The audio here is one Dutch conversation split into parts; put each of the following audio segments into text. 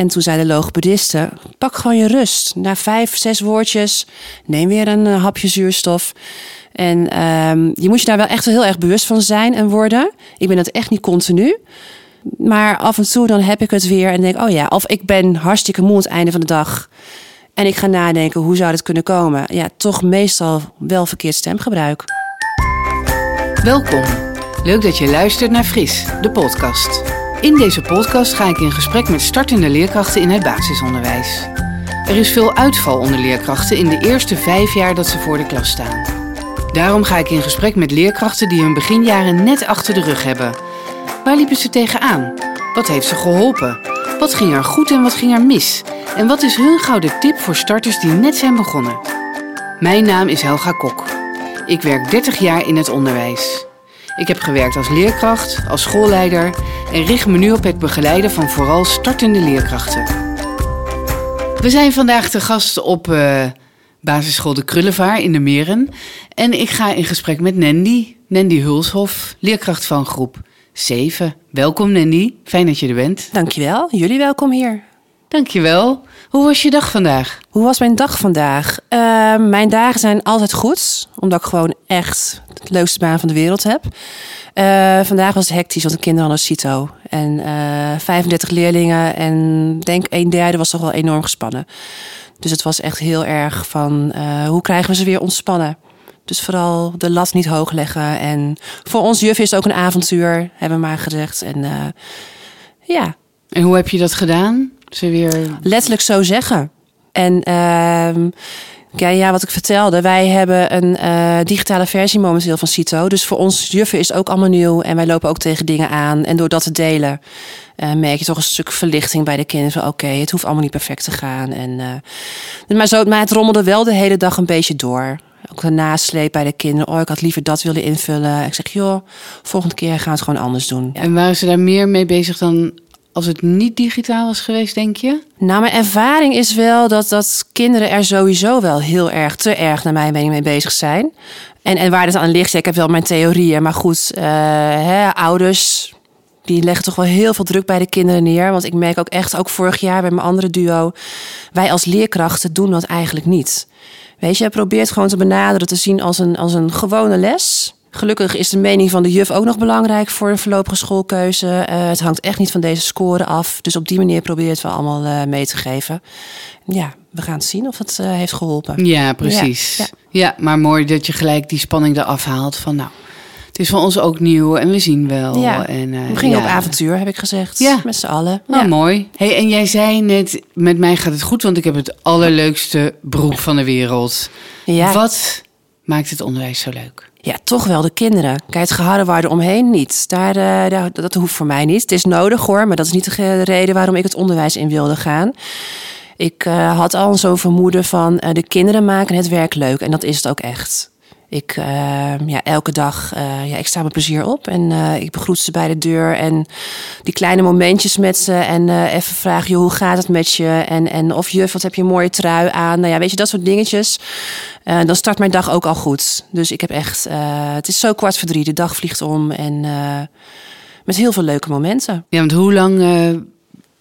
En toen zei de pak gewoon je rust. Na vijf, zes woordjes, neem weer een eh, hapje zuurstof. En ehm, je moet je daar wel echt heel erg bewust van zijn en worden. Ik ben dat echt niet continu. Maar af en toe dan heb ik het weer en denk, oh ja, of ik ben hartstikke moe aan het einde van de dag. En ik ga nadenken, hoe zou dit kunnen komen? Ja, toch meestal wel verkeerd stemgebruik. Welkom. Leuk dat je luistert naar Fris, de podcast. In deze podcast ga ik in gesprek met startende leerkrachten in het basisonderwijs. Er is veel uitval onder leerkrachten in de eerste vijf jaar dat ze voor de klas staan. Daarom ga ik in gesprek met leerkrachten die hun beginjaren net achter de rug hebben. Waar liepen ze tegenaan? Wat heeft ze geholpen? Wat ging er goed en wat ging er mis? En wat is hun gouden tip voor starters die net zijn begonnen? Mijn naam is Helga Kok. Ik werk 30 jaar in het onderwijs. Ik heb gewerkt als leerkracht, als schoolleider en richt me nu op het begeleiden van vooral startende leerkrachten. We zijn vandaag te gast op uh, basisschool De Krullevaar in de Meren. En ik ga in gesprek met Nandy, Nandy Hulshof, leerkracht van groep 7. Welkom Nandy, fijn dat je er bent. Dankjewel, jullie welkom hier. Dankjewel. Hoe was je dag vandaag? Hoe was mijn dag vandaag? Uh, mijn dagen zijn altijd goed, omdat ik gewoon echt het leukste baan van de wereld heb. Uh, vandaag was het hectisch, want de kinderen hadden CITO. En uh, 35 leerlingen en denk een derde was toch wel enorm gespannen. Dus het was echt heel erg van uh, hoe krijgen we ze weer ontspannen. Dus vooral de lat niet hoog leggen. En voor ons juf is het ook een avontuur, hebben we maar gezegd. En ja. En hoe heb je dat gedaan? Ze weer... Letterlijk zo zeggen. En uh, ja, ja, wat ik vertelde, wij hebben een uh, digitale versie momenteel van CITO. Dus voor ons juffen is het ook allemaal nieuw. En wij lopen ook tegen dingen aan. En door dat te delen, uh, merk je toch een stuk verlichting bij de kinderen. Oké, okay, het hoeft allemaal niet perfect te gaan. En, uh, maar, zo, maar het rommelde wel de hele dag een beetje door. Ook de nasleep bij de kinderen. Oh, ik had liever dat willen invullen. Ik zeg, joh, volgende keer gaan we het gewoon anders doen. En waren ze daar meer mee bezig dan als het niet digitaal was geweest, denk je? Nou, mijn ervaring is wel dat, dat kinderen er sowieso wel heel erg, te erg naar mijn mening mee bezig zijn. En, waar het aan ligt, ik heb wel mijn theorieën. Maar goed, uh, hè, ouders, die leggen toch wel heel veel druk bij de kinderen neer. Want ik merk ook echt, ook vorig jaar bij mijn andere duo... wij als leerkrachten doen dat eigenlijk niet. Weet je, probeert gewoon te benaderen, te zien als een, als een gewone les... Gelukkig is de mening van de juf ook nog belangrijk voor een voorlopige schoolkeuze. Uh, het hangt echt niet van deze score af. Dus op die manier probeer je het wel allemaal uh, mee te geven. Ja, we gaan zien of het uh, heeft geholpen. Ja, precies. Ja, ja. ja, maar mooi dat je gelijk die spanning eraf haalt van nou. Het is voor ons ook nieuw en we zien wel. Ja. En, we gingen op avontuur, heb ik gezegd. Ja. Met z'n allen. Nou, mooi. Hey, en jij zei net, met mij gaat het goed, want ik heb het allerleukste beroep van de wereld. Ja. Wat maakt het onderwijs zo leuk? Ja, toch wel de kinderen. Kijk, het geharrewaarde omheen niet. Daar, uh, daar, dat hoeft voor mij niet. Het is nodig hoor, maar dat is niet de reden waarom ik het onderwijs in wilde gaan. Ik uh, had al zo'n vermoeden van uh, de kinderen maken het werk leuk. En dat is het ook echt. Ik, uh, ja, elke dag, uh, ja, ik sta met plezier op en uh, ik begroet ze bij de deur. En die kleine momentjes met ze en even vragen, joh, hoe gaat het met je? En, en of juf, wat heb je een mooie trui aan? Nou ja, weet je, dat soort dingetjes. dan start mijn dag ook al goed. Dus ik heb echt, het is zo kwart voor drie, de dag vliegt om. En met heel veel leuke momenten. Ja, want hoe lang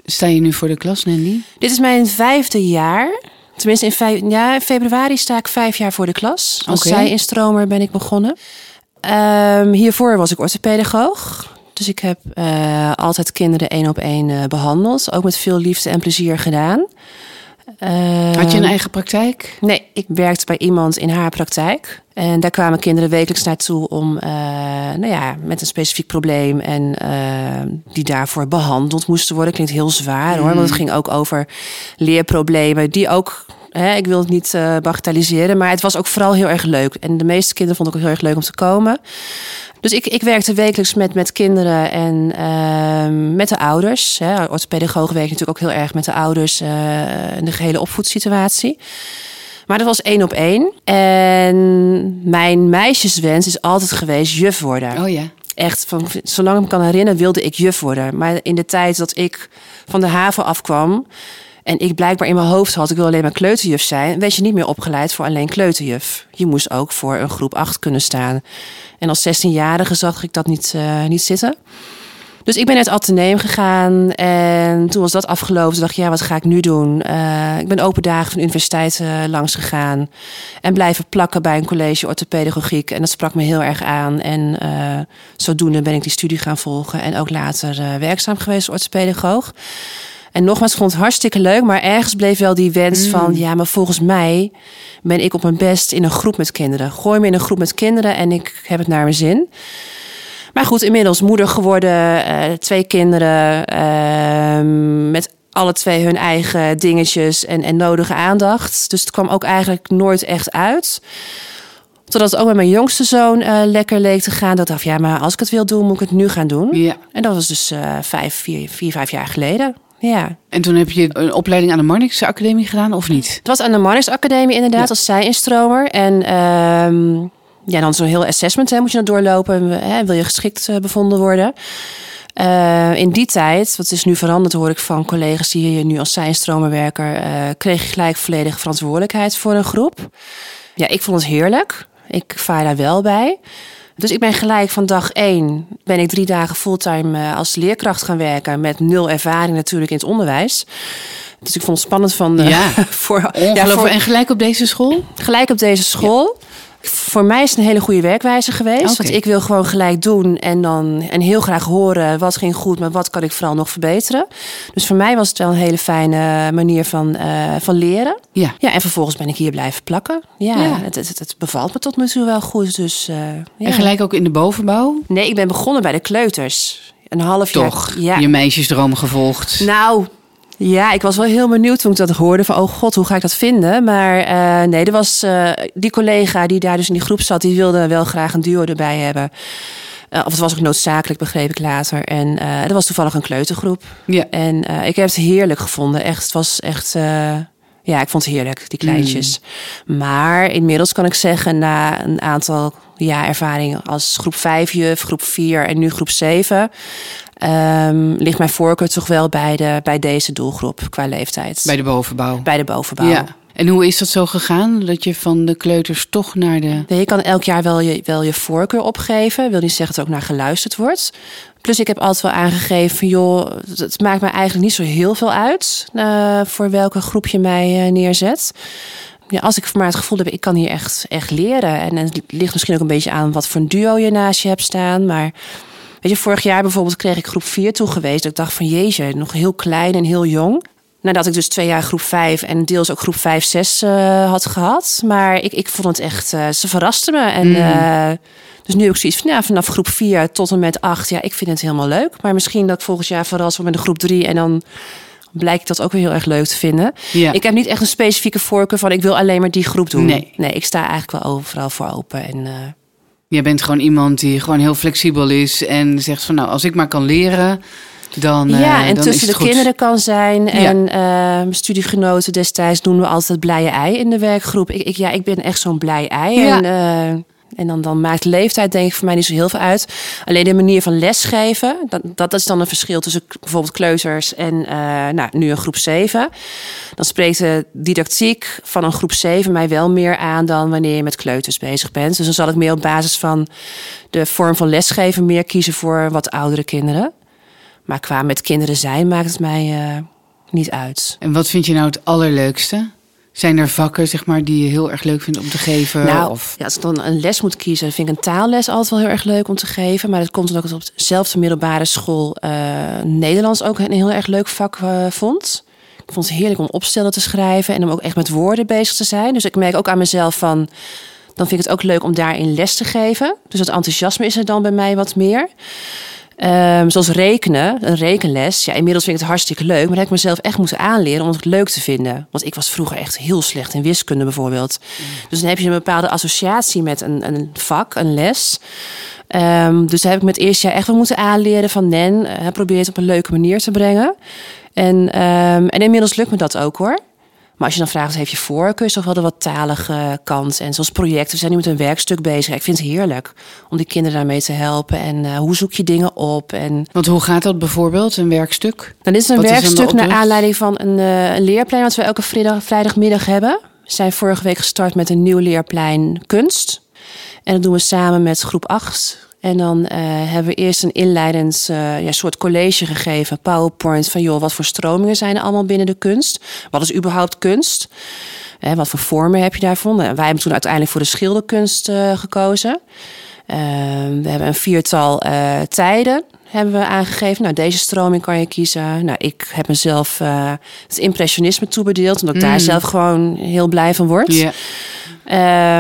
sta je nu voor de klas, Nandy? Dit is mijn vijfde jaar. Tenminste, in, vijf, ja, in februari sta ik vijf jaar voor de klas. Als okay. zij-instromer ben ik begonnen. Um, hiervoor was ik orthopedagoog. Dus ik heb uh, altijd kinderen één op één uh, behandeld. Ook met veel liefde en plezier gedaan. Uh, Had je een eigen praktijk? Nee, ik werkte bij iemand in haar praktijk. En daar kwamen kinderen wekelijks naartoe om, uh, nou ja, met een specifiek probleem en uh, die daarvoor behandeld moesten worden. Klinkt heel zwaar hoor, mm. want het ging ook over leerproblemen die ook Hè, ik wil het niet uh, bagatelliseren, maar het was ook vooral heel erg leuk. En de meeste kinderen vonden het ook heel erg leuk om te komen. Dus ik, ik werkte wekelijks met, met kinderen en uh, met de ouders. Hè. Orthopedagoog werkt natuurlijk ook heel erg met de ouders uh, in de gehele opvoedsituatie. Maar dat was één op één. En mijn meisjeswens is altijd geweest juf worden. Oh ja. Echt, van, zolang ik me kan herinneren, wilde ik juf worden. Maar in de tijd dat ik van de haven afkwam... En ik blijkbaar in mijn hoofd had, ik wil alleen maar kleuterjuf zijn. Werd je niet meer opgeleid voor alleen kleuterjuf. Je moest ook voor een groep 8 kunnen staan. En als 16-jarige zag ik dat niet, uh, niet zitten. Dus ik ben naar het ateneum gegaan en toen was dat afgelopen. Toen dacht ik, ja, wat ga ik nu doen? Uh, ik ben open dagen van universiteit uh, langs gegaan en blijven plakken bij een college orthopedagogiek. En dat sprak me heel erg aan. En uh, zodoende ben ik die studie gaan volgen en ook later werkzaam geweest als orthopedagoog. En nogmaals, ik vond het hartstikke leuk, maar ergens bleef wel die wens Mm. van, ja, maar volgens mij ben ik op mijn best in een groep met kinderen. Gooi me in een groep met kinderen en ik heb het naar mijn zin. Maar goed, inmiddels moeder geworden, uh, twee kinderen, uh, met alle twee hun eigen dingetjes en, en nodige aandacht. Dus het kwam ook eigenlijk nooit echt uit. Totdat het ook met mijn jongste zoon uh, lekker leek te gaan. Dat dacht ja, maar als ik het wil doen, moet ik het nu gaan doen. Ja. En dat was dus uh, vijf, vier, vier, vijf jaar geleden. Ja. En toen heb je een opleiding aan de Marnix Academie gedaan, of niet? Het was aan de Marnix Academie inderdaad, ja. als zij-instromer. En uh, ja, dan zo'n heel assessment hè, moet je dan doorlopen. Hè, wil je geschikt uh, bevonden worden? Uh, in die tijd, wat is nu veranderd, hoor ik van collega's die hier nu als zijnstromerwerker, uh, kreeg je gelijk volledige verantwoordelijkheid voor een groep. Ja, ik vond het heerlijk. Ik vaar daar wel bij. Dus ik ben gelijk van dag één ben ik drie dagen fulltime uh, als leerkracht gaan werken met nul ervaring natuurlijk in het onderwijs. Dus ik vond het spannend van uh, ja, voor, ja, voor en gelijk op deze school. Gelijk op deze school. Ja. Voor mij is het een hele goede werkwijze geweest. Okay. Want ik wil gewoon gelijk doen en dan en heel graag horen wat ging goed, maar wat kan ik vooral nog verbeteren. Dus voor mij was het wel een hele fijne manier van, uh, van leren. Ja. ja. En vervolgens ben ik hier blijven plakken. Ja, ja. Het, het, het, bevalt me tot nu toe wel goed. Dus, uh, ja. En gelijk ook in de bovenbouw? Nee, ik ben begonnen bij de kleuters. Een half Toch, jaar. Ja. je meisjesdroom gevolgd. Nou, ja, ik was wel heel benieuwd toen ik dat hoorde. Van, oh god, hoe ga ik dat vinden? Maar uh, nee, er was uh, die collega die daar dus in die groep zat... die wilde wel graag een duo erbij hebben. Uh, of het was ook noodzakelijk, begreep ik later. En er was toevallig een kleutergroep. Ja. En ik heb het heerlijk gevonden. Echt, het was echt... Ja, ik vond het heerlijk, die kleintjes. Mm. Maar inmiddels kan ik zeggen, na een aantal jaar ervaring als groep 5 juf, groep 4 en nu groep 7... Um, ligt mijn voorkeur toch wel bij, de, bij deze doelgroep qua leeftijd. Bij de bovenbouw. Bij de bovenbouw. Ja. En hoe is dat zo gegaan? Dat je van de kleuters toch naar de. Nee, je kan elk jaar wel je, wel je voorkeur opgeven. Wil niet zeggen dat er ook naar geluisterd wordt. Plus, ik heb altijd wel aangegeven: joh, het maakt mij eigenlijk niet zo heel veel uit. Uh, voor welke groep je mij uh, neerzet. Ja, als ik maar het gevoel heb, ik kan hier echt, echt leren. En, en het ligt misschien ook een beetje aan wat voor een duo je naast je hebt staan. Maar Weet je, vorig jaar bijvoorbeeld kreeg ik groep 4 toegewezen. Dat ik dacht van jeetje, nog heel klein en heel jong. Nadat ik dus twee jaar groep 5 en deels ook groep 5, 6 uh, had gehad. Maar ik, ik vond het echt, uh, ze verrasten me. En, mm. uh, dus nu heb ik zoiets van, ja, vanaf groep 4 tot en met 8, ja, ik vind het helemaal leuk. Maar misschien dat ik volgend jaar verrast word met de groep 3 en dan blijkt ik dat ook weer heel erg leuk te vinden. Ja. Ik heb niet echt een specifieke voorkeur van ik wil alleen maar die groep doen. Nee, nee ik sta eigenlijk wel overal voor open. En, uh, Jij bent gewoon iemand die gewoon heel flexibel is en zegt van nou, als ik maar kan leren, dan. Ja, uh, en dan tussen is de goed. kinderen kan zijn. Ja. En uh, mijn studiegenoten destijds noemen we altijd blije ei in de werkgroep. Ik, ik, ja, ik ben echt zo'n blij ei. Ja. En, uh, en dan, dan maakt leeftijd denk ik voor mij niet zo heel veel uit. Alleen de manier van lesgeven, dat, dat is dan een verschil tussen bijvoorbeeld kleuters en uh, nou, nu een groep 7. Dan spreekt de didactiek van een groep 7 mij wel meer aan dan wanneer je met kleuters bezig bent. Dus dan zal ik meer op basis van de vorm van lesgeven meer kiezen voor wat oudere kinderen. Maar qua met kinderen zijn maakt het mij uh, niet uit. En wat vind je nou het allerleukste? Zijn er vakken zeg maar, die je heel erg leuk vindt om te geven? Nou, of? Ja, als ik dan een les moet kiezen, vind ik een taalles altijd wel heel erg leuk om te geven. Maar dat komt omdat ik het op dezelfde middelbare school uh, Nederlands ook een heel erg leuk vak uh, vond. Ik vond het heerlijk om opstellen te schrijven en om ook echt met woorden bezig te zijn. Dus ik merk ook aan mezelf van, dan vind ik het ook leuk om daarin les te geven. Dus dat enthousiasme is er dan bij mij wat meer. Um, zoals rekenen, een rekenles. Ja, inmiddels vind ik het hartstikke leuk. Maar dat heb ik mezelf echt moeten aanleren om het leuk te vinden. Want ik was vroeger echt heel slecht in wiskunde bijvoorbeeld. Mm. Dus dan heb je een bepaalde associatie met een, een vak, een les. Um, dus daar heb ik met het eerste jaar echt wel moeten aanleren van Nen. Uh, probeer het op een leuke manier te brengen. En, um, en inmiddels lukt me dat ook hoor. Maar als je dan vraagt, heeft je voorkeur, is toch wel de wat talige kant. En zoals projecten, we zijn nu met een werkstuk bezig. Ik vind het heerlijk om die kinderen daarmee te helpen. En uh, hoe zoek je dingen op? En... Want hoe gaat dat bijvoorbeeld, een werkstuk? Dan is het een Wat werkstuk naar aanleiding van een, uh, een leerplein... wat we elke vrijdag, vrijdagmiddag hebben. We zijn vorige week gestart met een nieuw leerplein kunst. En dat doen we samen met groep 8 En dan eh, hebben we eerst een inleidend uh, ja, soort college gegeven, PowerPoint, van joh, wat voor stromingen zijn er allemaal binnen de kunst? Wat is überhaupt kunst? Hè, wat voor vormen heb je daarvan? Nou, wij hebben toen uiteindelijk voor de schilderkunst uh, gekozen. Ehm, we hebben een viertal tijden hebben we aangegeven. Nou, deze stroming kan je kiezen. Nou, ik heb mezelf het impressionisme toebedeeld, omdat ik daar mm. zelf gewoon heel blij van word. Yeah.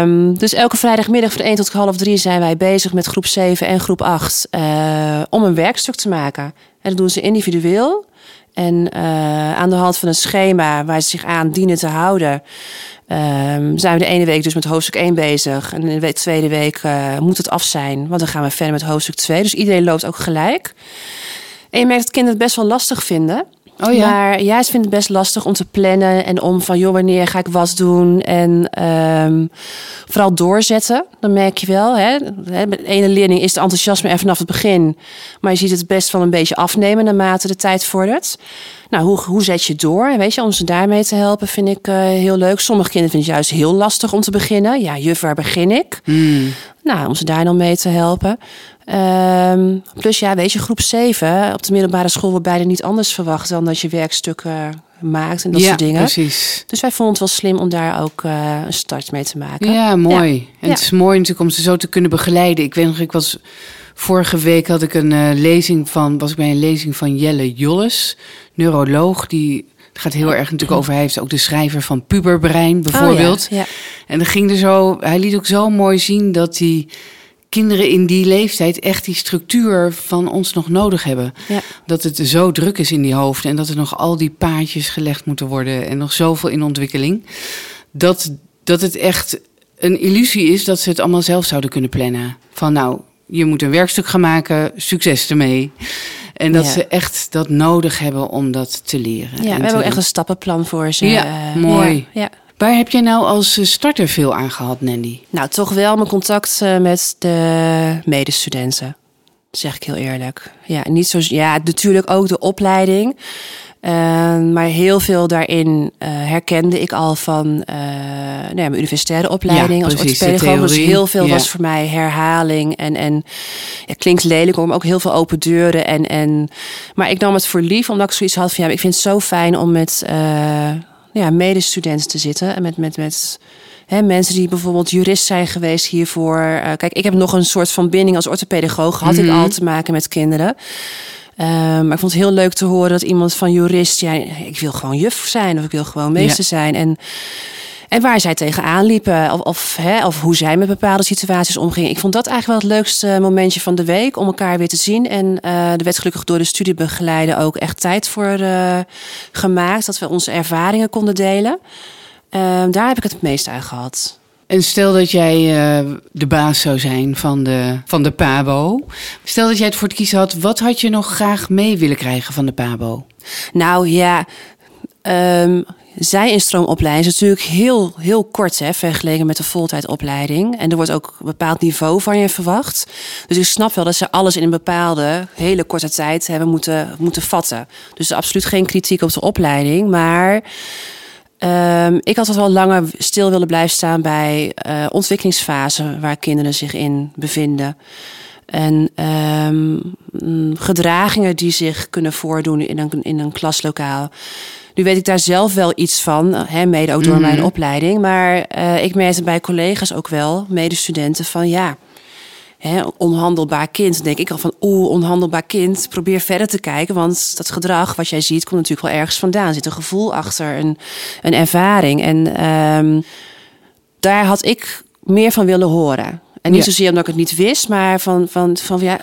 Um, dus elke vrijdagmiddag van 1 tot half 3 zijn wij bezig met groep 7 en groep 8 uh, om een werkstuk te maken. En dat doen ze individueel. En uh, aan de hand van een schema waar ze zich aan dienen te houden, um, zijn we de ene week dus met hoofdstuk 1 bezig. En in de tweede week uh, moet het af zijn, want dan gaan we verder met hoofdstuk 2. Dus iedereen loopt ook gelijk. En je merkt dat kinderen het best wel lastig vinden. Oh ja. Maar juist vind het best lastig om te plannen en om van joh, wanneer ga ik wat doen en um, vooral doorzetten. Dan merk je wel, hè, met de ene leerling is het enthousiasme er vanaf het begin, maar je ziet het best wel een beetje afnemen naarmate de tijd vordert. Nou, hoe, hoe zet je door? Weet je, om ze daarmee te helpen vind ik uh, heel leuk. Sommige kinderen vinden het juist heel lastig om te beginnen. Ja, juf, waar begin ik? Hmm. Nou, om ze daar dan mee te helpen. Um, plus ja, weet je, groep 7 op de middelbare school wordt bijna niet anders verwacht dan dat je werkstukken maakt en dat soort dingen. Precies. Dus wij vonden het wel slim om daar ook uh, een start mee te maken. Ja, mooi. Ja. En het is mooi natuurlijk om ze zo te kunnen begeleiden. Ik weet nog, ik was vorige week had ik een uh, lezing van, was ik bij een lezing van Jelle Jolles, neuroloog, die gaat heel erg natuurlijk over. Hij heeft ook de schrijver van Puberbrein bijvoorbeeld. Oh, ja, ja. En dan ging er zo, hij liet ook zo mooi zien dat die kinderen in die leeftijd echt die structuur van ons nog nodig hebben. Ja. Dat het zo druk is in die hoofden en dat er nog al die paadjes gelegd moeten worden en nog zoveel in ontwikkeling. Dat, dat het echt een illusie is dat ze het allemaal zelf zouden kunnen plannen. Van nou, je moet een werkstuk gaan maken, succes ermee. En dat ze echt dat nodig hebben om dat te leren. Ja, we hebben ook echt een stappenplan voor ze. Ja, uh, mooi. Ja, Waar heb jij nou als eh, starter veel aan gehad, Nandy? Nou, toch wel mijn contact eh, met de medestudenten. Zeg ik heel eerlijk. Ja, niet zo, ja, natuurlijk ook de opleiding. Uh, maar heel veel daarin uh, herkende ik al van uh, nou ja, mijn universitaire opleiding ja, als orthopedagoog. Dus heel veel ja. was voor mij herhaling en, en ja, klinkt lelijk, om ook heel veel open deuren. En, en, maar ik nam het voor lief, omdat ik zoiets had van ja, ik vind het zo fijn om met ja, medestudenten te zitten. En met, met, met hè, mensen die bijvoorbeeld jurist zijn geweest hiervoor. Uh, kijk, ik heb nog een soort van binding als orthopedagoog. Had ik mhm. al te maken met kinderen. Uh, maar ik vond het heel leuk te horen dat iemand van jurist... Ja, ik wil gewoon juf zijn of ik wil gewoon meester zijn. En en waar zij tegenaan liepen. Of, of, hè, of hoe zij met bepaalde situaties omgingen. Ik vond dat eigenlijk wel het leukste momentje van de week. Om elkaar weer te zien. En uh, er werd gelukkig door de studiebegeleider ook echt tijd voor uh, gemaakt. Dat we onze ervaringen konden delen. Uh, daar heb ik het het meest aan gehad. En stel dat jij uh, de baas zou zijn van de, van de PABO. Stel dat jij het voor het kiezen had. Wat had je nog graag mee willen krijgen van de PABO? Nou ja, um, zij-instroomopleiding is natuurlijk heel, heel kort hè, vergeleken met de voltijdopleiding. En er wordt ook een bepaald niveau van je verwacht. Dus ik snap wel dat ze alles in een bepaalde, hele korte tijd hebben moeten, moeten vatten. Dus absoluut geen kritiek op de opleiding. Maar um, ik had het wel langer stil willen blijven staan bij uh, ontwikkelingsfase waar kinderen zich in bevinden. En um, gedragingen die zich kunnen voordoen in een, in een klaslokaal. Nu weet ik daar zelf wel iets van, hè, mede ook door mhm. mijn opleiding. Maar uh, ik merkte bij collega's ook wel, medestudenten, van ja, hè, onhandelbaar kind. Dan denk ik al van, oeh, onhandelbaar kind, probeer verder te kijken. Want dat gedrag wat jij ziet, komt natuurlijk wel ergens vandaan. Er zit een gevoel achter, een, een ervaring. En um, daar had ik meer van willen horen. En niet zozeer omdat ik het niet wist, maar van, van, van ja,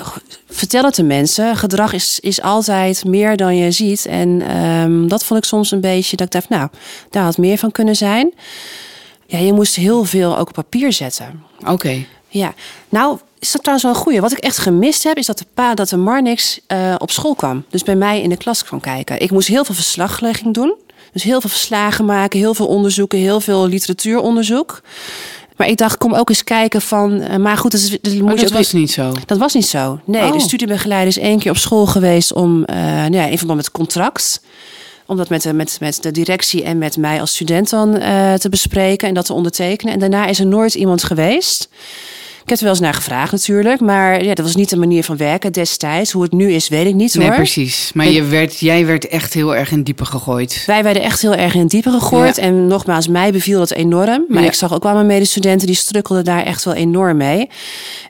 vertel het de mensen. Gedrag is, is altijd meer dan je ziet. En um, dat vond ik soms een beetje dat ik dacht, nou, daar had meer van kunnen zijn. Ja, je moest heel veel ook op papier zetten. Oké. Ja, nou is dat trouwens wel een goeie. Wat ik echt gemist heb, is dat de pa, dat de Marnix uh, op school kwam. Dus bij mij in de klas kwam kijken. Ik moest heel veel verslaglegging doen. Dus heel veel verslagen maken, heel veel onderzoeken, heel veel literatuuronderzoek. Maar ik dacht, kom ook eens kijken van. Uh, maar goed, dat, dat, moet dat was niet zo. Dat was niet zo. Nee, de oh. studiebegeleider is één keer op school geweest om, uh, nou ja, in verband met het contract. Om dat met de, met, met de directie en met mij als student dan uh, te bespreken en dat te ondertekenen. En daarna is er nooit iemand geweest. Ik heb er wel eens naar gevraagd natuurlijk. Maar ja, dat was niet de manier van werken destijds. Hoe het nu is, weet ik niet hoor. Nee, precies. Maar je werd, jij werd echt heel erg in diepe gegooid. Wij werden echt heel erg in diepe gegooid. En nogmaals, mij beviel dat enorm. Maar Ja. ik zag ook wel mijn medestudenten die strukkelden daar echt wel enorm mee.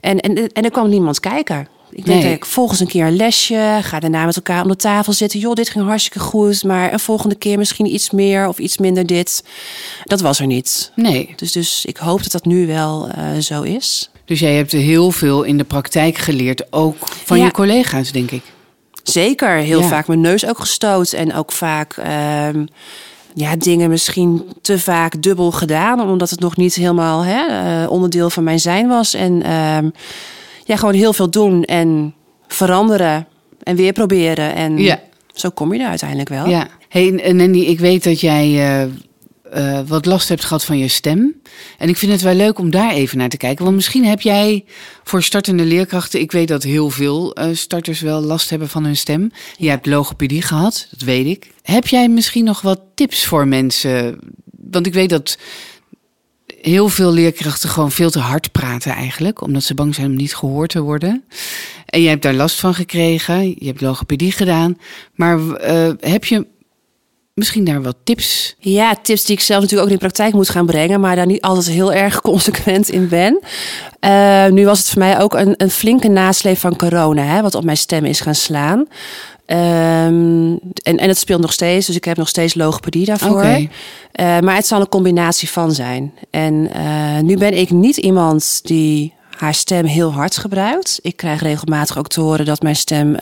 En, en, en er kwam niemand kijken. Ik denk, Nee. ik volg eens een keer een lesje. Ga daarna met elkaar om de tafel zitten. Joh, dit ging hartstikke goed. Maar een volgende keer misschien iets meer of iets minder dit. Dat was er niet. Nee. Dus, dus ik hoop dat dat nu wel eh, zo is. Dus jij hebt heel veel in de praktijk geleerd, ook van Ja. je collega's, denk ik. Zeker, heel Ja. vaak mijn neus ook gestoot. En ook vaak ehm, ja, dingen misschien te vaak dubbel gedaan. Omdat het nog niet helemaal hè, eh, onderdeel van mijn zijn was. En ehm, ja, gewoon heel veel doen en veranderen. En weer proberen. En Ja. zo kom je er uiteindelijk wel. Ja. Hey, en Nandy, ik weet dat jij eh, eh, wat last hebt gehad van je stem. En ik vind het wel leuk om daar even naar te kijken. Want misschien heb jij voor startende leerkrachten... Ik weet dat heel veel eh, starters wel last hebben van hun stem. Je hebt logopedie gehad, dat weet ik. Heb jij misschien nog wat tips voor mensen? Want ik weet dat heel veel leerkrachten gewoon veel te hard praten eigenlijk. Omdat ze bang zijn om niet gehoord te worden. En jij hebt daar last van gekregen. Je hebt logopedie gedaan. Maar eh, heb je misschien daar wat tips? Ja, tips die ik zelf natuurlijk ook in de praktijk moet gaan brengen, maar daar niet altijd heel erg consequent in ben. Eh, nu was het voor mij ook een, een flinke nasleep van corona, hè, wat op mijn stem is gaan slaan. Ehm, en, en het speelt nog steeds, dus ik heb nog steeds logopedie daarvoor. Oké. Eh, maar het zal een combinatie van zijn. En eh, nu ben ik niet iemand die haar stem heel hard gebruikt. Ik krijg regelmatig ook te horen dat mijn stem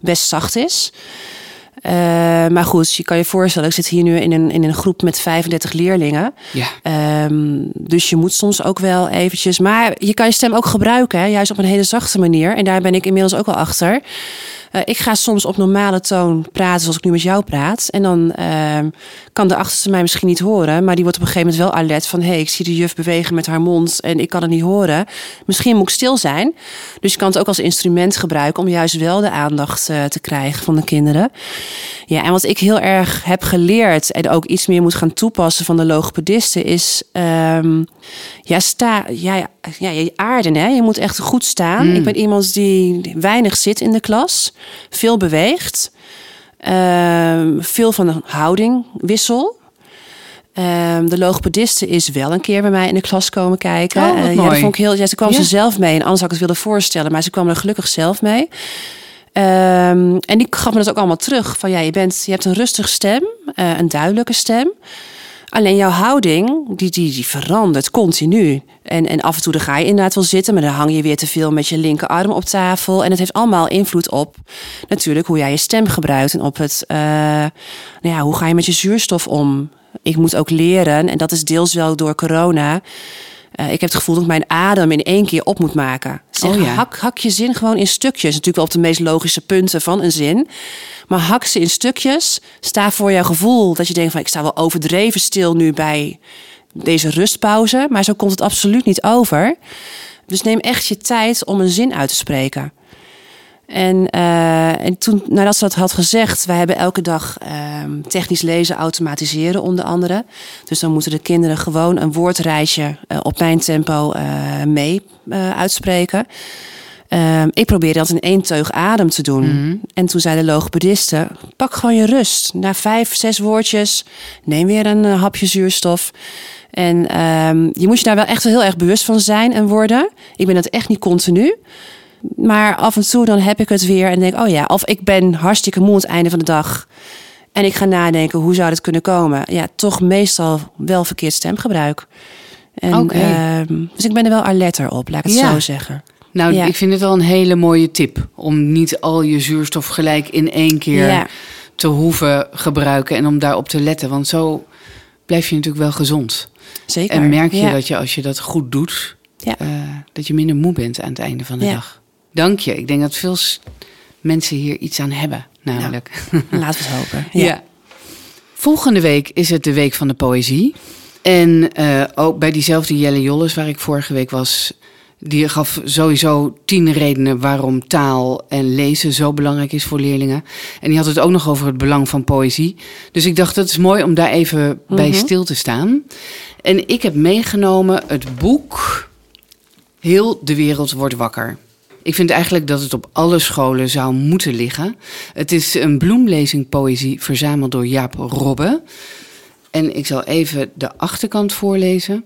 best zacht is. Eh, maar goed, je kan je voorstellen, ik zit hier nu in een, in een groep met 35 leerlingen. Ja. Ehm, dus je moet soms ook wel eventjes... Maar je kan je stem ook gebruiken, hè, juist op een hele zachte manier. En daar ben ik inmiddels ook wel achter. Eh, ik ga soms op normale toon praten zoals ik nu met jou praat. En dan ehm, kan de achterste mij misschien niet horen. Maar die wordt op een gegeven moment wel alert van... hé, hey, ik zie de juf bewegen met haar mond en ik kan het niet horen. Misschien moet ik stil zijn. Dus je kan het ook als instrument gebruiken... om juist wel de aandacht eh, te krijgen van de kinderen. Ja, en wat ik heel erg heb geleerd... en ook iets meer moet gaan toepassen van de logopedisten... is ehm, ja, sta, ja, ja, je aarden. Hè? Je moet echt goed staan. Ik ben iemand die weinig zit in de klas. Veel beweegt. ehm, veel van de houding wissel. Ehm, de logopediste is wel een keer bij mij in de klas komen kijken. Oh, Eh, ja, dat vond ik heel. Ja, ze kwam Ja. ze zelf mee. En anders had ik het willen voorstellen, maar ze kwam er gelukkig zelf mee. Ehm, en die gaf me dat ook allemaal terug. Van ja, je, bent, je hebt een rustige stem, eh, een duidelijke stem. Alleen jouw houding, die, die, die verandert continu. En, en af en toe ga je inderdaad wel zitten, maar dan hang je weer te veel met je linkerarm op tafel. En het heeft allemaal invloed op natuurlijk hoe jij je stem gebruikt. En op het, eh, nou ja, hoe ga je met je zuurstof om? Ik moet ook leren, en dat is deels wel door corona. Eh, ik heb het gevoel dat ik mijn adem in één keer op moet maken. Zeg, Oh ja. hak, hak je zin gewoon in stukjes. Natuurlijk wel op de meest logische punten van een zin. Maar hak ze in stukjes. Sta voor jouw gevoel dat je denkt van... ik sta wel overdreven stil nu bij deze rustpauze. Maar zo komt het absoluut niet over. Dus neem echt je tijd om een zin uit te spreken. En, eh, en toen, nadat ze dat had gezegd, wij hebben elke dag ehm, technisch lezen automatiseren onder andere. Dus dan moeten de kinderen gewoon een woordreisje eh, op mijn tempo eh, mee uitspreken. Ehm, ik probeerde dat in één teug adem te doen. En toen zei de logopediste, pak gewoon je rust. Na vijf, zes woordjes, neem weer een hapje zuurstof. En ehm, je moet je daar wel echt heel erg bewust van zijn en worden. Ik ben dat echt niet continu. Maar af en toe dan heb ik het weer en denk, oh ja, of ik ben hartstikke moe aan het einde van de dag. En ik ga nadenken, hoe zou dit kunnen komen? Ja, toch meestal wel verkeerd stemgebruik. En, ehm, dus ik ben er wel alerter op, laat ik het Ja. zo zeggen. Nou, Ja. ik vind het wel een hele mooie tip. Om niet al je zuurstof gelijk in één keer Ja. te hoeven gebruiken. En om daarop te letten. Want zo blijf je natuurlijk wel gezond. Zeker. En merk je dat je als je dat goed doet, eh, dat je minder moe bent aan het einde van de Ja. dag. Dank je. Ik denk dat veel mensen hier iets aan hebben, namelijk. Laten we het hopen. Ja. Volgende week is het de Week van de Poëzie. En eh, ook bij diezelfde Jelle Jolles, waar ik vorige week was, die gaf sowieso tien redenen waarom taal en lezen zo belangrijk is voor leerlingen. En die had het ook nog over het belang van poëzie. Dus ik dacht, dat is mooi om daar even bij Mhm. stil te staan. En ik heb meegenomen het boek Heel de wereld wordt wakker. Ik vind eigenlijk dat het op alle scholen zou moeten liggen. Het is een bloemlezing poëzie verzameld door Jaap Robbe. En ik zal even de achterkant voorlezen.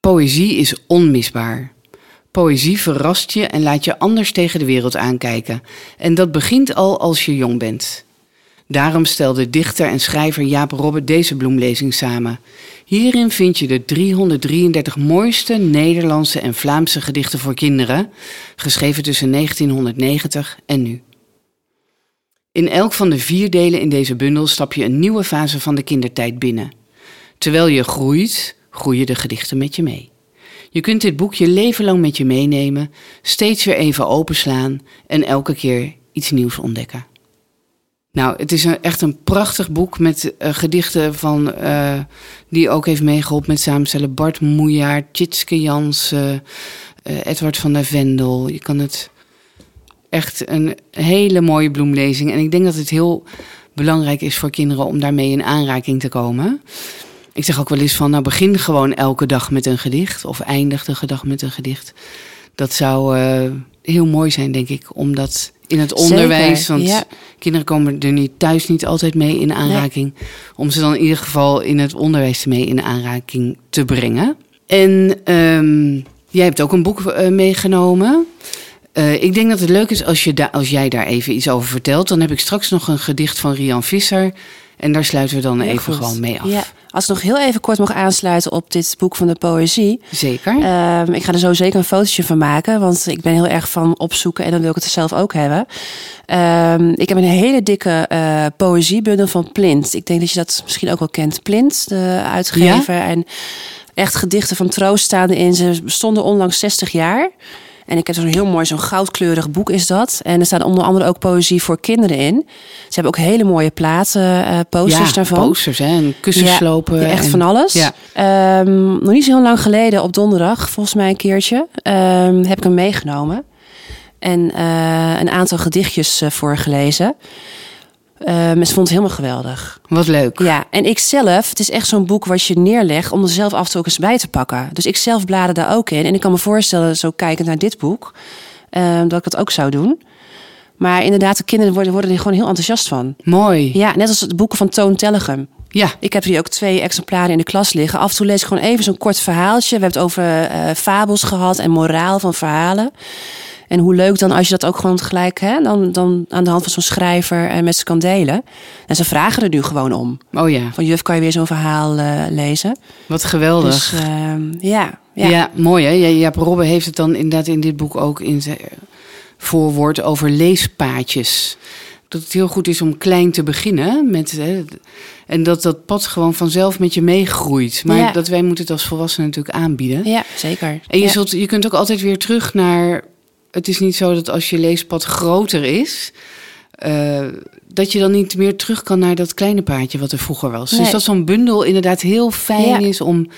Poëzie is onmisbaar. Poëzie verrast je en laat je anders tegen de wereld aankijken. En dat begint al als je jong bent. Daarom stelde dichter en schrijver Jaap Robbe deze bloemlezing samen. Hierin vind je de 333 mooiste Nederlandse en Vlaamse gedichten voor kinderen, geschreven tussen 1990 en nu. In elk van de vier delen in deze bundel stap je een nieuwe fase van de kindertijd binnen. Terwijl je groeit, groeien de gedichten met je mee. Je kunt dit boek je leven lang met je meenemen, steeds weer even openslaan en elke keer iets nieuws ontdekken. Nou, het is een, echt een prachtig boek met uh, gedichten van, uh, die ook heeft meegeholpen met samenstellen. Bart Moejaar, Tjitske Jansen, uh, Edward van der Vendel. Je kan het echt een hele mooie bloemlezing. En ik denk dat het heel belangrijk is voor kinderen om daarmee in aanraking te komen. Ik zeg ook wel eens van, nou begin gewoon elke dag met een gedicht. Of eindig de dag met een gedicht. Dat zou heel mooi zijn, denk ik, omdat in het onderwijs. Zeker, want ja. kinderen komen er niet, thuis niet altijd mee in aanraking. Om ze dan in ieder geval in het onderwijs mee in aanraking te brengen. En ehm, jij hebt ook een boek eh, meegenomen. Uh, ik denk dat het leuk is als, je da- als jij daar even iets over vertelt. Dan heb ik straks nog een gedicht van Rian Visser. En daar sluiten we dan Heel even goed. gewoon mee af. Ja. Als ik nog heel even kort mag aansluiten op dit boek van de poëzie. Zeker. Ehm, ik ga er zo zeker een fotootje van maken, want ik ben heel erg van opzoeken en dan wil ik het er zelf ook hebben. Ehm, ik heb een hele dikke eh poëziebundel van Plint. Ik denk dat je dat misschien ook wel kent. Plint, de uitgever. En echt gedichten van troost staan erin. Ze bestonden onlangs 60 jaar. En ik heb zo'n heel mooi, zo'n goudkleurig boek is dat. En er staat onder andere ook poëzie voor kinderen in. Ze hebben ook hele mooie platen, eh, posters ja, daarvan. posters hè, en kussenslopen. Ja, echt en- van alles. Ja. Ehm, nog niet zo heel lang geleden, op donderdag, volgens mij een keertje, ehm, heb ik hem meegenomen. En eh, een aantal gedichtjes eh, voorgelezen. En ze vond het helemaal geweldig. Wat leuk. Ja, en ik zelf, het is echt zo'n boek wat je neerlegt om er zelf af en toe ook eens bij te pakken. Dus ik zelf blader daar ook in. En ik kan me voorstellen, zo kijkend naar dit boek, ehm, dat ik dat ook zou doen. Maar inderdaad, de kinderen worden, worden er gewoon heel enthousiast van. Mooi. Ja, net als de boeken van Toon Tellegem. Ja. Ik heb hier ook twee exemplaren in de klas liggen. Af en toe lees ik gewoon even zo'n kort verhaaltje. We hebben het over eh, fabels gehad en moraal van verhalen. En hoe leuk dan als je dat ook gewoon gelijk hè, dan, dan aan de hand van zo'n schrijver en met ze kan delen. En ze vragen er nu gewoon om. Oh ja, Van juf, kan je weer zo'n verhaal eh, lezen? wat geweldig. Dus ehm, ja, Ja. ja. mooi hè. Jaap Robbe heeft het dan inderdaad in dit boek ook in zijn voorwoord over leespaadjes. Dat het heel goed is om klein te beginnen. Met, hè, en dat dat pad gewoon vanzelf met je meegroeit. Maar Ja. dat wij moeten het als volwassenen natuurlijk aanbieden. ja zeker. En je, Ja. zult, je kunt ook altijd weer terug naar... Het is niet zo dat als je leespad groter is... eh, dat je dan niet meer terug kan naar dat kleine paadje wat er vroeger was. Dus dat zo'n bundel inderdaad heel fijn Ja. is om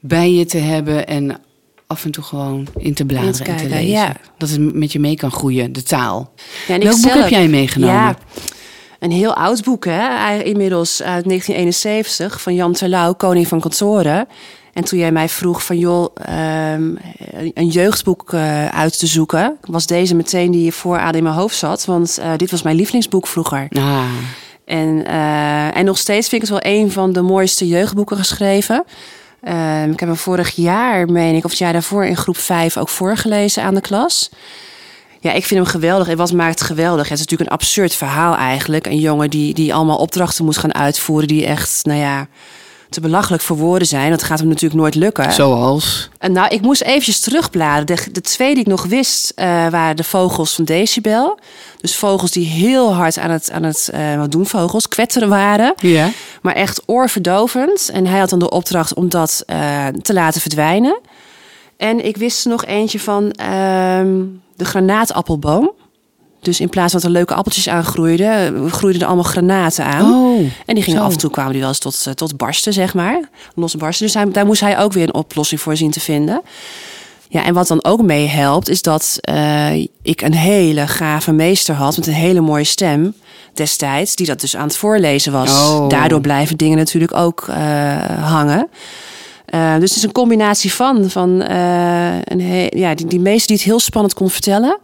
bij je te hebben... en af en toe gewoon in te bladeren te en te lezen. ja. Dat het met je mee kan groeien, de taal. Ja, en Welk boek zelf- heb jij meegenomen? Ja, een heel oud boek, hè? Inmiddels uit 1971 van Jan Terlouw, Koning van Kantoren. En toen jij mij vroeg van joh, ehm, een jeugdboek eh, uit te zoeken, was deze meteen die vooraan in mijn hoofd zat. Want eh, dit was mijn lievelingsboek vroeger. Ah, En, eh, en nog steeds vind ik het wel een van de mooiste jeugdboeken geschreven. Ehm, ik heb hem vorig jaar, meen ik, of het jaar daarvoor in groep 5 ook voorgelezen aan de klas. Ja, ik vind hem geweldig. En wat maakt het geweldig? Het is natuurlijk een absurd verhaal eigenlijk. Een jongen die, die allemaal opdrachten moet gaan uitvoeren... die echt, nou ja, te belachelijk voor woorden zijn. Dat gaat hem natuurlijk nooit lukken. zoals... En nou, ik moest eventjes terugbladeren. De, de twee die ik nog wist, eh, waren de vogels van Decibel. Dus vogels die heel hard aan het, aan het eh, wat doen vogels, kwetteren waren. Ja. Maar echt oorverdovend. En hij had dan de opdracht om dat eh, te laten verdwijnen. En ik wist nog eentje van ehm, de granaatappelboom. Dus in plaats van dat er leuke appeltjes aan groeiden, groeiden er allemaal granaten aan. Oh, En die gingen zo. af en toe kwamen die wel eens tot, eh, tot barsten, zeg maar. Losbarsten. Dus hij, daar moest hij ook weer een oplossing voor zien te vinden. Ja, en wat dan ook meehelpt, is dat eh, ik een hele gave meester had met een hele mooie stem destijds, die dat dus aan het voorlezen was. Oh. Daardoor blijven dingen natuurlijk ook eh, hangen. Uh, dus het is een combinatie van, van een ja, die, die meester die het heel spannend kon vertellen.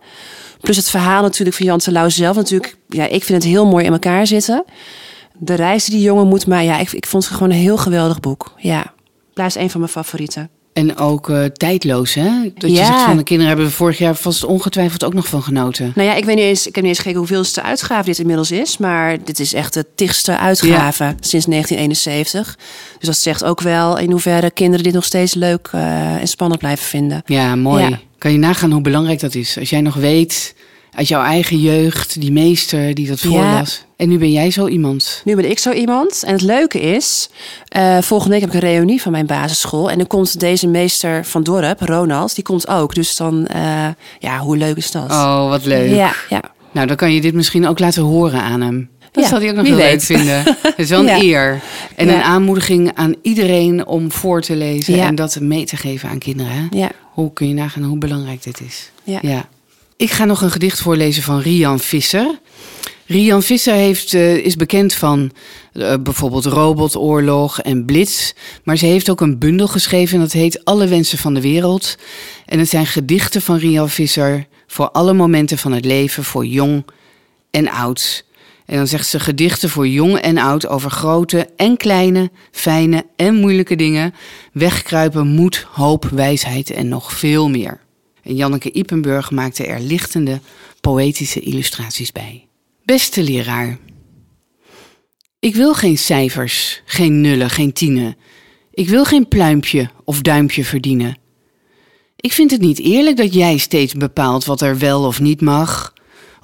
Plus het verhaal natuurlijk van Jan Terlouw zelf. Natuurlijk, ja, ik vind het heel mooi in elkaar zitten. De reis die die jongen moet, maar ja, ik, ik vond het gewoon een heel geweldig boek. Ja, blijft een van mijn favorieten. En ook uh, tijdloos, hè? Dat je zegt van de kinderen hebben we vorig jaar vast ongetwijfeld ook nog van genoten. Nou ja, ik weet niet eens, ik heb niet eens gekeken hoeveelste uitgave dit inmiddels is. Maar dit is echt de tigste uitgave sinds 1971. Dus dat zegt ook wel in hoeverre kinderen dit nog steeds leuk eh, en spannend blijven vinden. Ja, mooi. Ja. Kan je nagaan hoe belangrijk dat is? Als jij nog weet uit jouw eigen jeugd, die meester die dat Ja. voorlas. En nu ben jij zo iemand. Nu ben ik zo iemand. En het leuke is, eh, volgende week heb ik een reunie van mijn basisschool. En dan komt deze meester van dorp, Ronald, die komt ook. Dus dan, eh, ja, hoe leuk is dat? Oh, wat leuk. Ja, ja. Nou, dan kan je dit misschien ook laten horen aan hem. Dat Ja, zal hij ook nog heel leuk vinden. Het is wel een Ja. eer. En Ja. een aanmoediging aan iedereen om voor te lezen en dat mee te geven aan kinderen. Hè? Hoe kun je nagaan hoe belangrijk dit is? Ja. Ik ga nog een gedicht voorlezen van Rian Visser. Rian Visser heeft, eh, is bekend van eh, bijvoorbeeld Robotoorlog en Blitz. Maar ze heeft ook een bundel geschreven en dat heet Alle Wensen van de Wereld. En het zijn gedichten van Rian Visser voor alle momenten van het leven, voor jong en oud. En dan zegt ze gedichten voor jong en oud over grote en kleine, fijne en moeilijke dingen. Wegkruipen, moed, hoop, wijsheid en nog veel meer. En Janneke Ipenburg maakte er lichtende, poëtische illustraties bij. Beste leraar. Ik wil geen cijfers, geen nullen, geen tienen. Ik wil geen pluimpje of duimpje verdienen. Ik vind het niet eerlijk dat jij steeds bepaalt wat er wel of niet mag,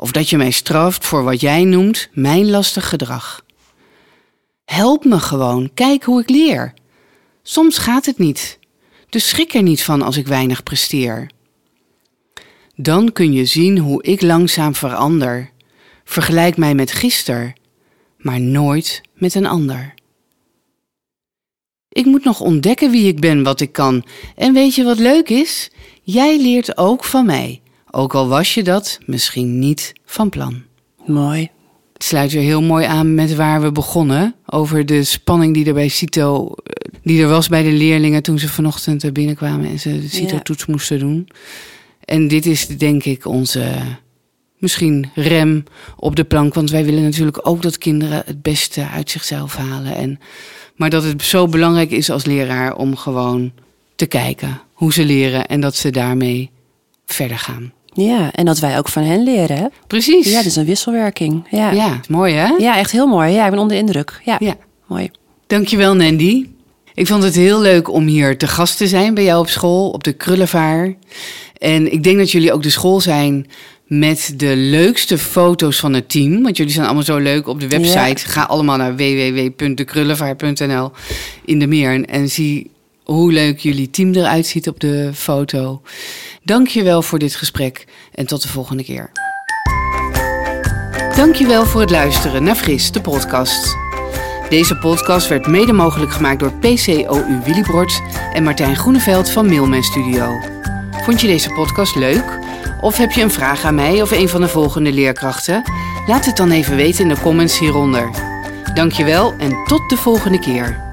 of dat je mij straft voor wat jij noemt mijn lastig gedrag. Help me gewoon, kijk hoe ik leer. Soms gaat het niet, dus schrik er niet van als ik weinig presteer. Dan kun je zien hoe ik langzaam verander. Vergelijk mij met gister, maar nooit met een ander. Ik moet nog ontdekken wie ik ben, wat ik kan. En weet je wat leuk is? Jij leert ook van mij, ook al was je dat misschien niet van plan. Mooi. Het sluit weer heel mooi aan met waar we begonnen. Over de spanning die er bij CITO, eh, die er was bij de leerlingen toen ze vanochtend er binnenkwamen en ze de CITO-toets moesten doen. En dit is denk ik onze misschien rem op de plank. Want wij willen natuurlijk ook dat kinderen het beste uit zichzelf halen. En, maar dat het zo belangrijk is als leraar om gewoon te kijken hoe ze leren en dat ze daarmee verder gaan. Ja, en dat wij ook van hen leren. Hè? Precies. Ja, dit is een wisselwerking. Ja. ja. ja mooi hè? echt heel mooi. Ja, ik ben onder de indruk. Ja, ja. mooi. Dankjewel Nandy. Ik vond het heel leuk om hier te gast te zijn bij jou op school, op de Krullenvaar. En ik denk dat jullie ook de school zijn met de leukste foto's van het team. Want jullie zijn allemaal zo leuk op de website. Ga allemaal naar www.dekrullenvaar.nl in de meer en zie hoe leuk jullie team eruit ziet op de foto. Dankjewel voor dit gesprek en tot de volgende keer. Dankjewel voor het luisteren naar Fris, de podcast. Deze podcast werd mede mogelijk gemaakt door PCOU Willibrord en Martijn Groeneveld van Mailman Studio. Vond je deze podcast leuk? Of heb je een vraag aan mij of een van de volgende leerkrachten? Laat het dan even weten in de comments hieronder. Dankjewel en tot de volgende keer.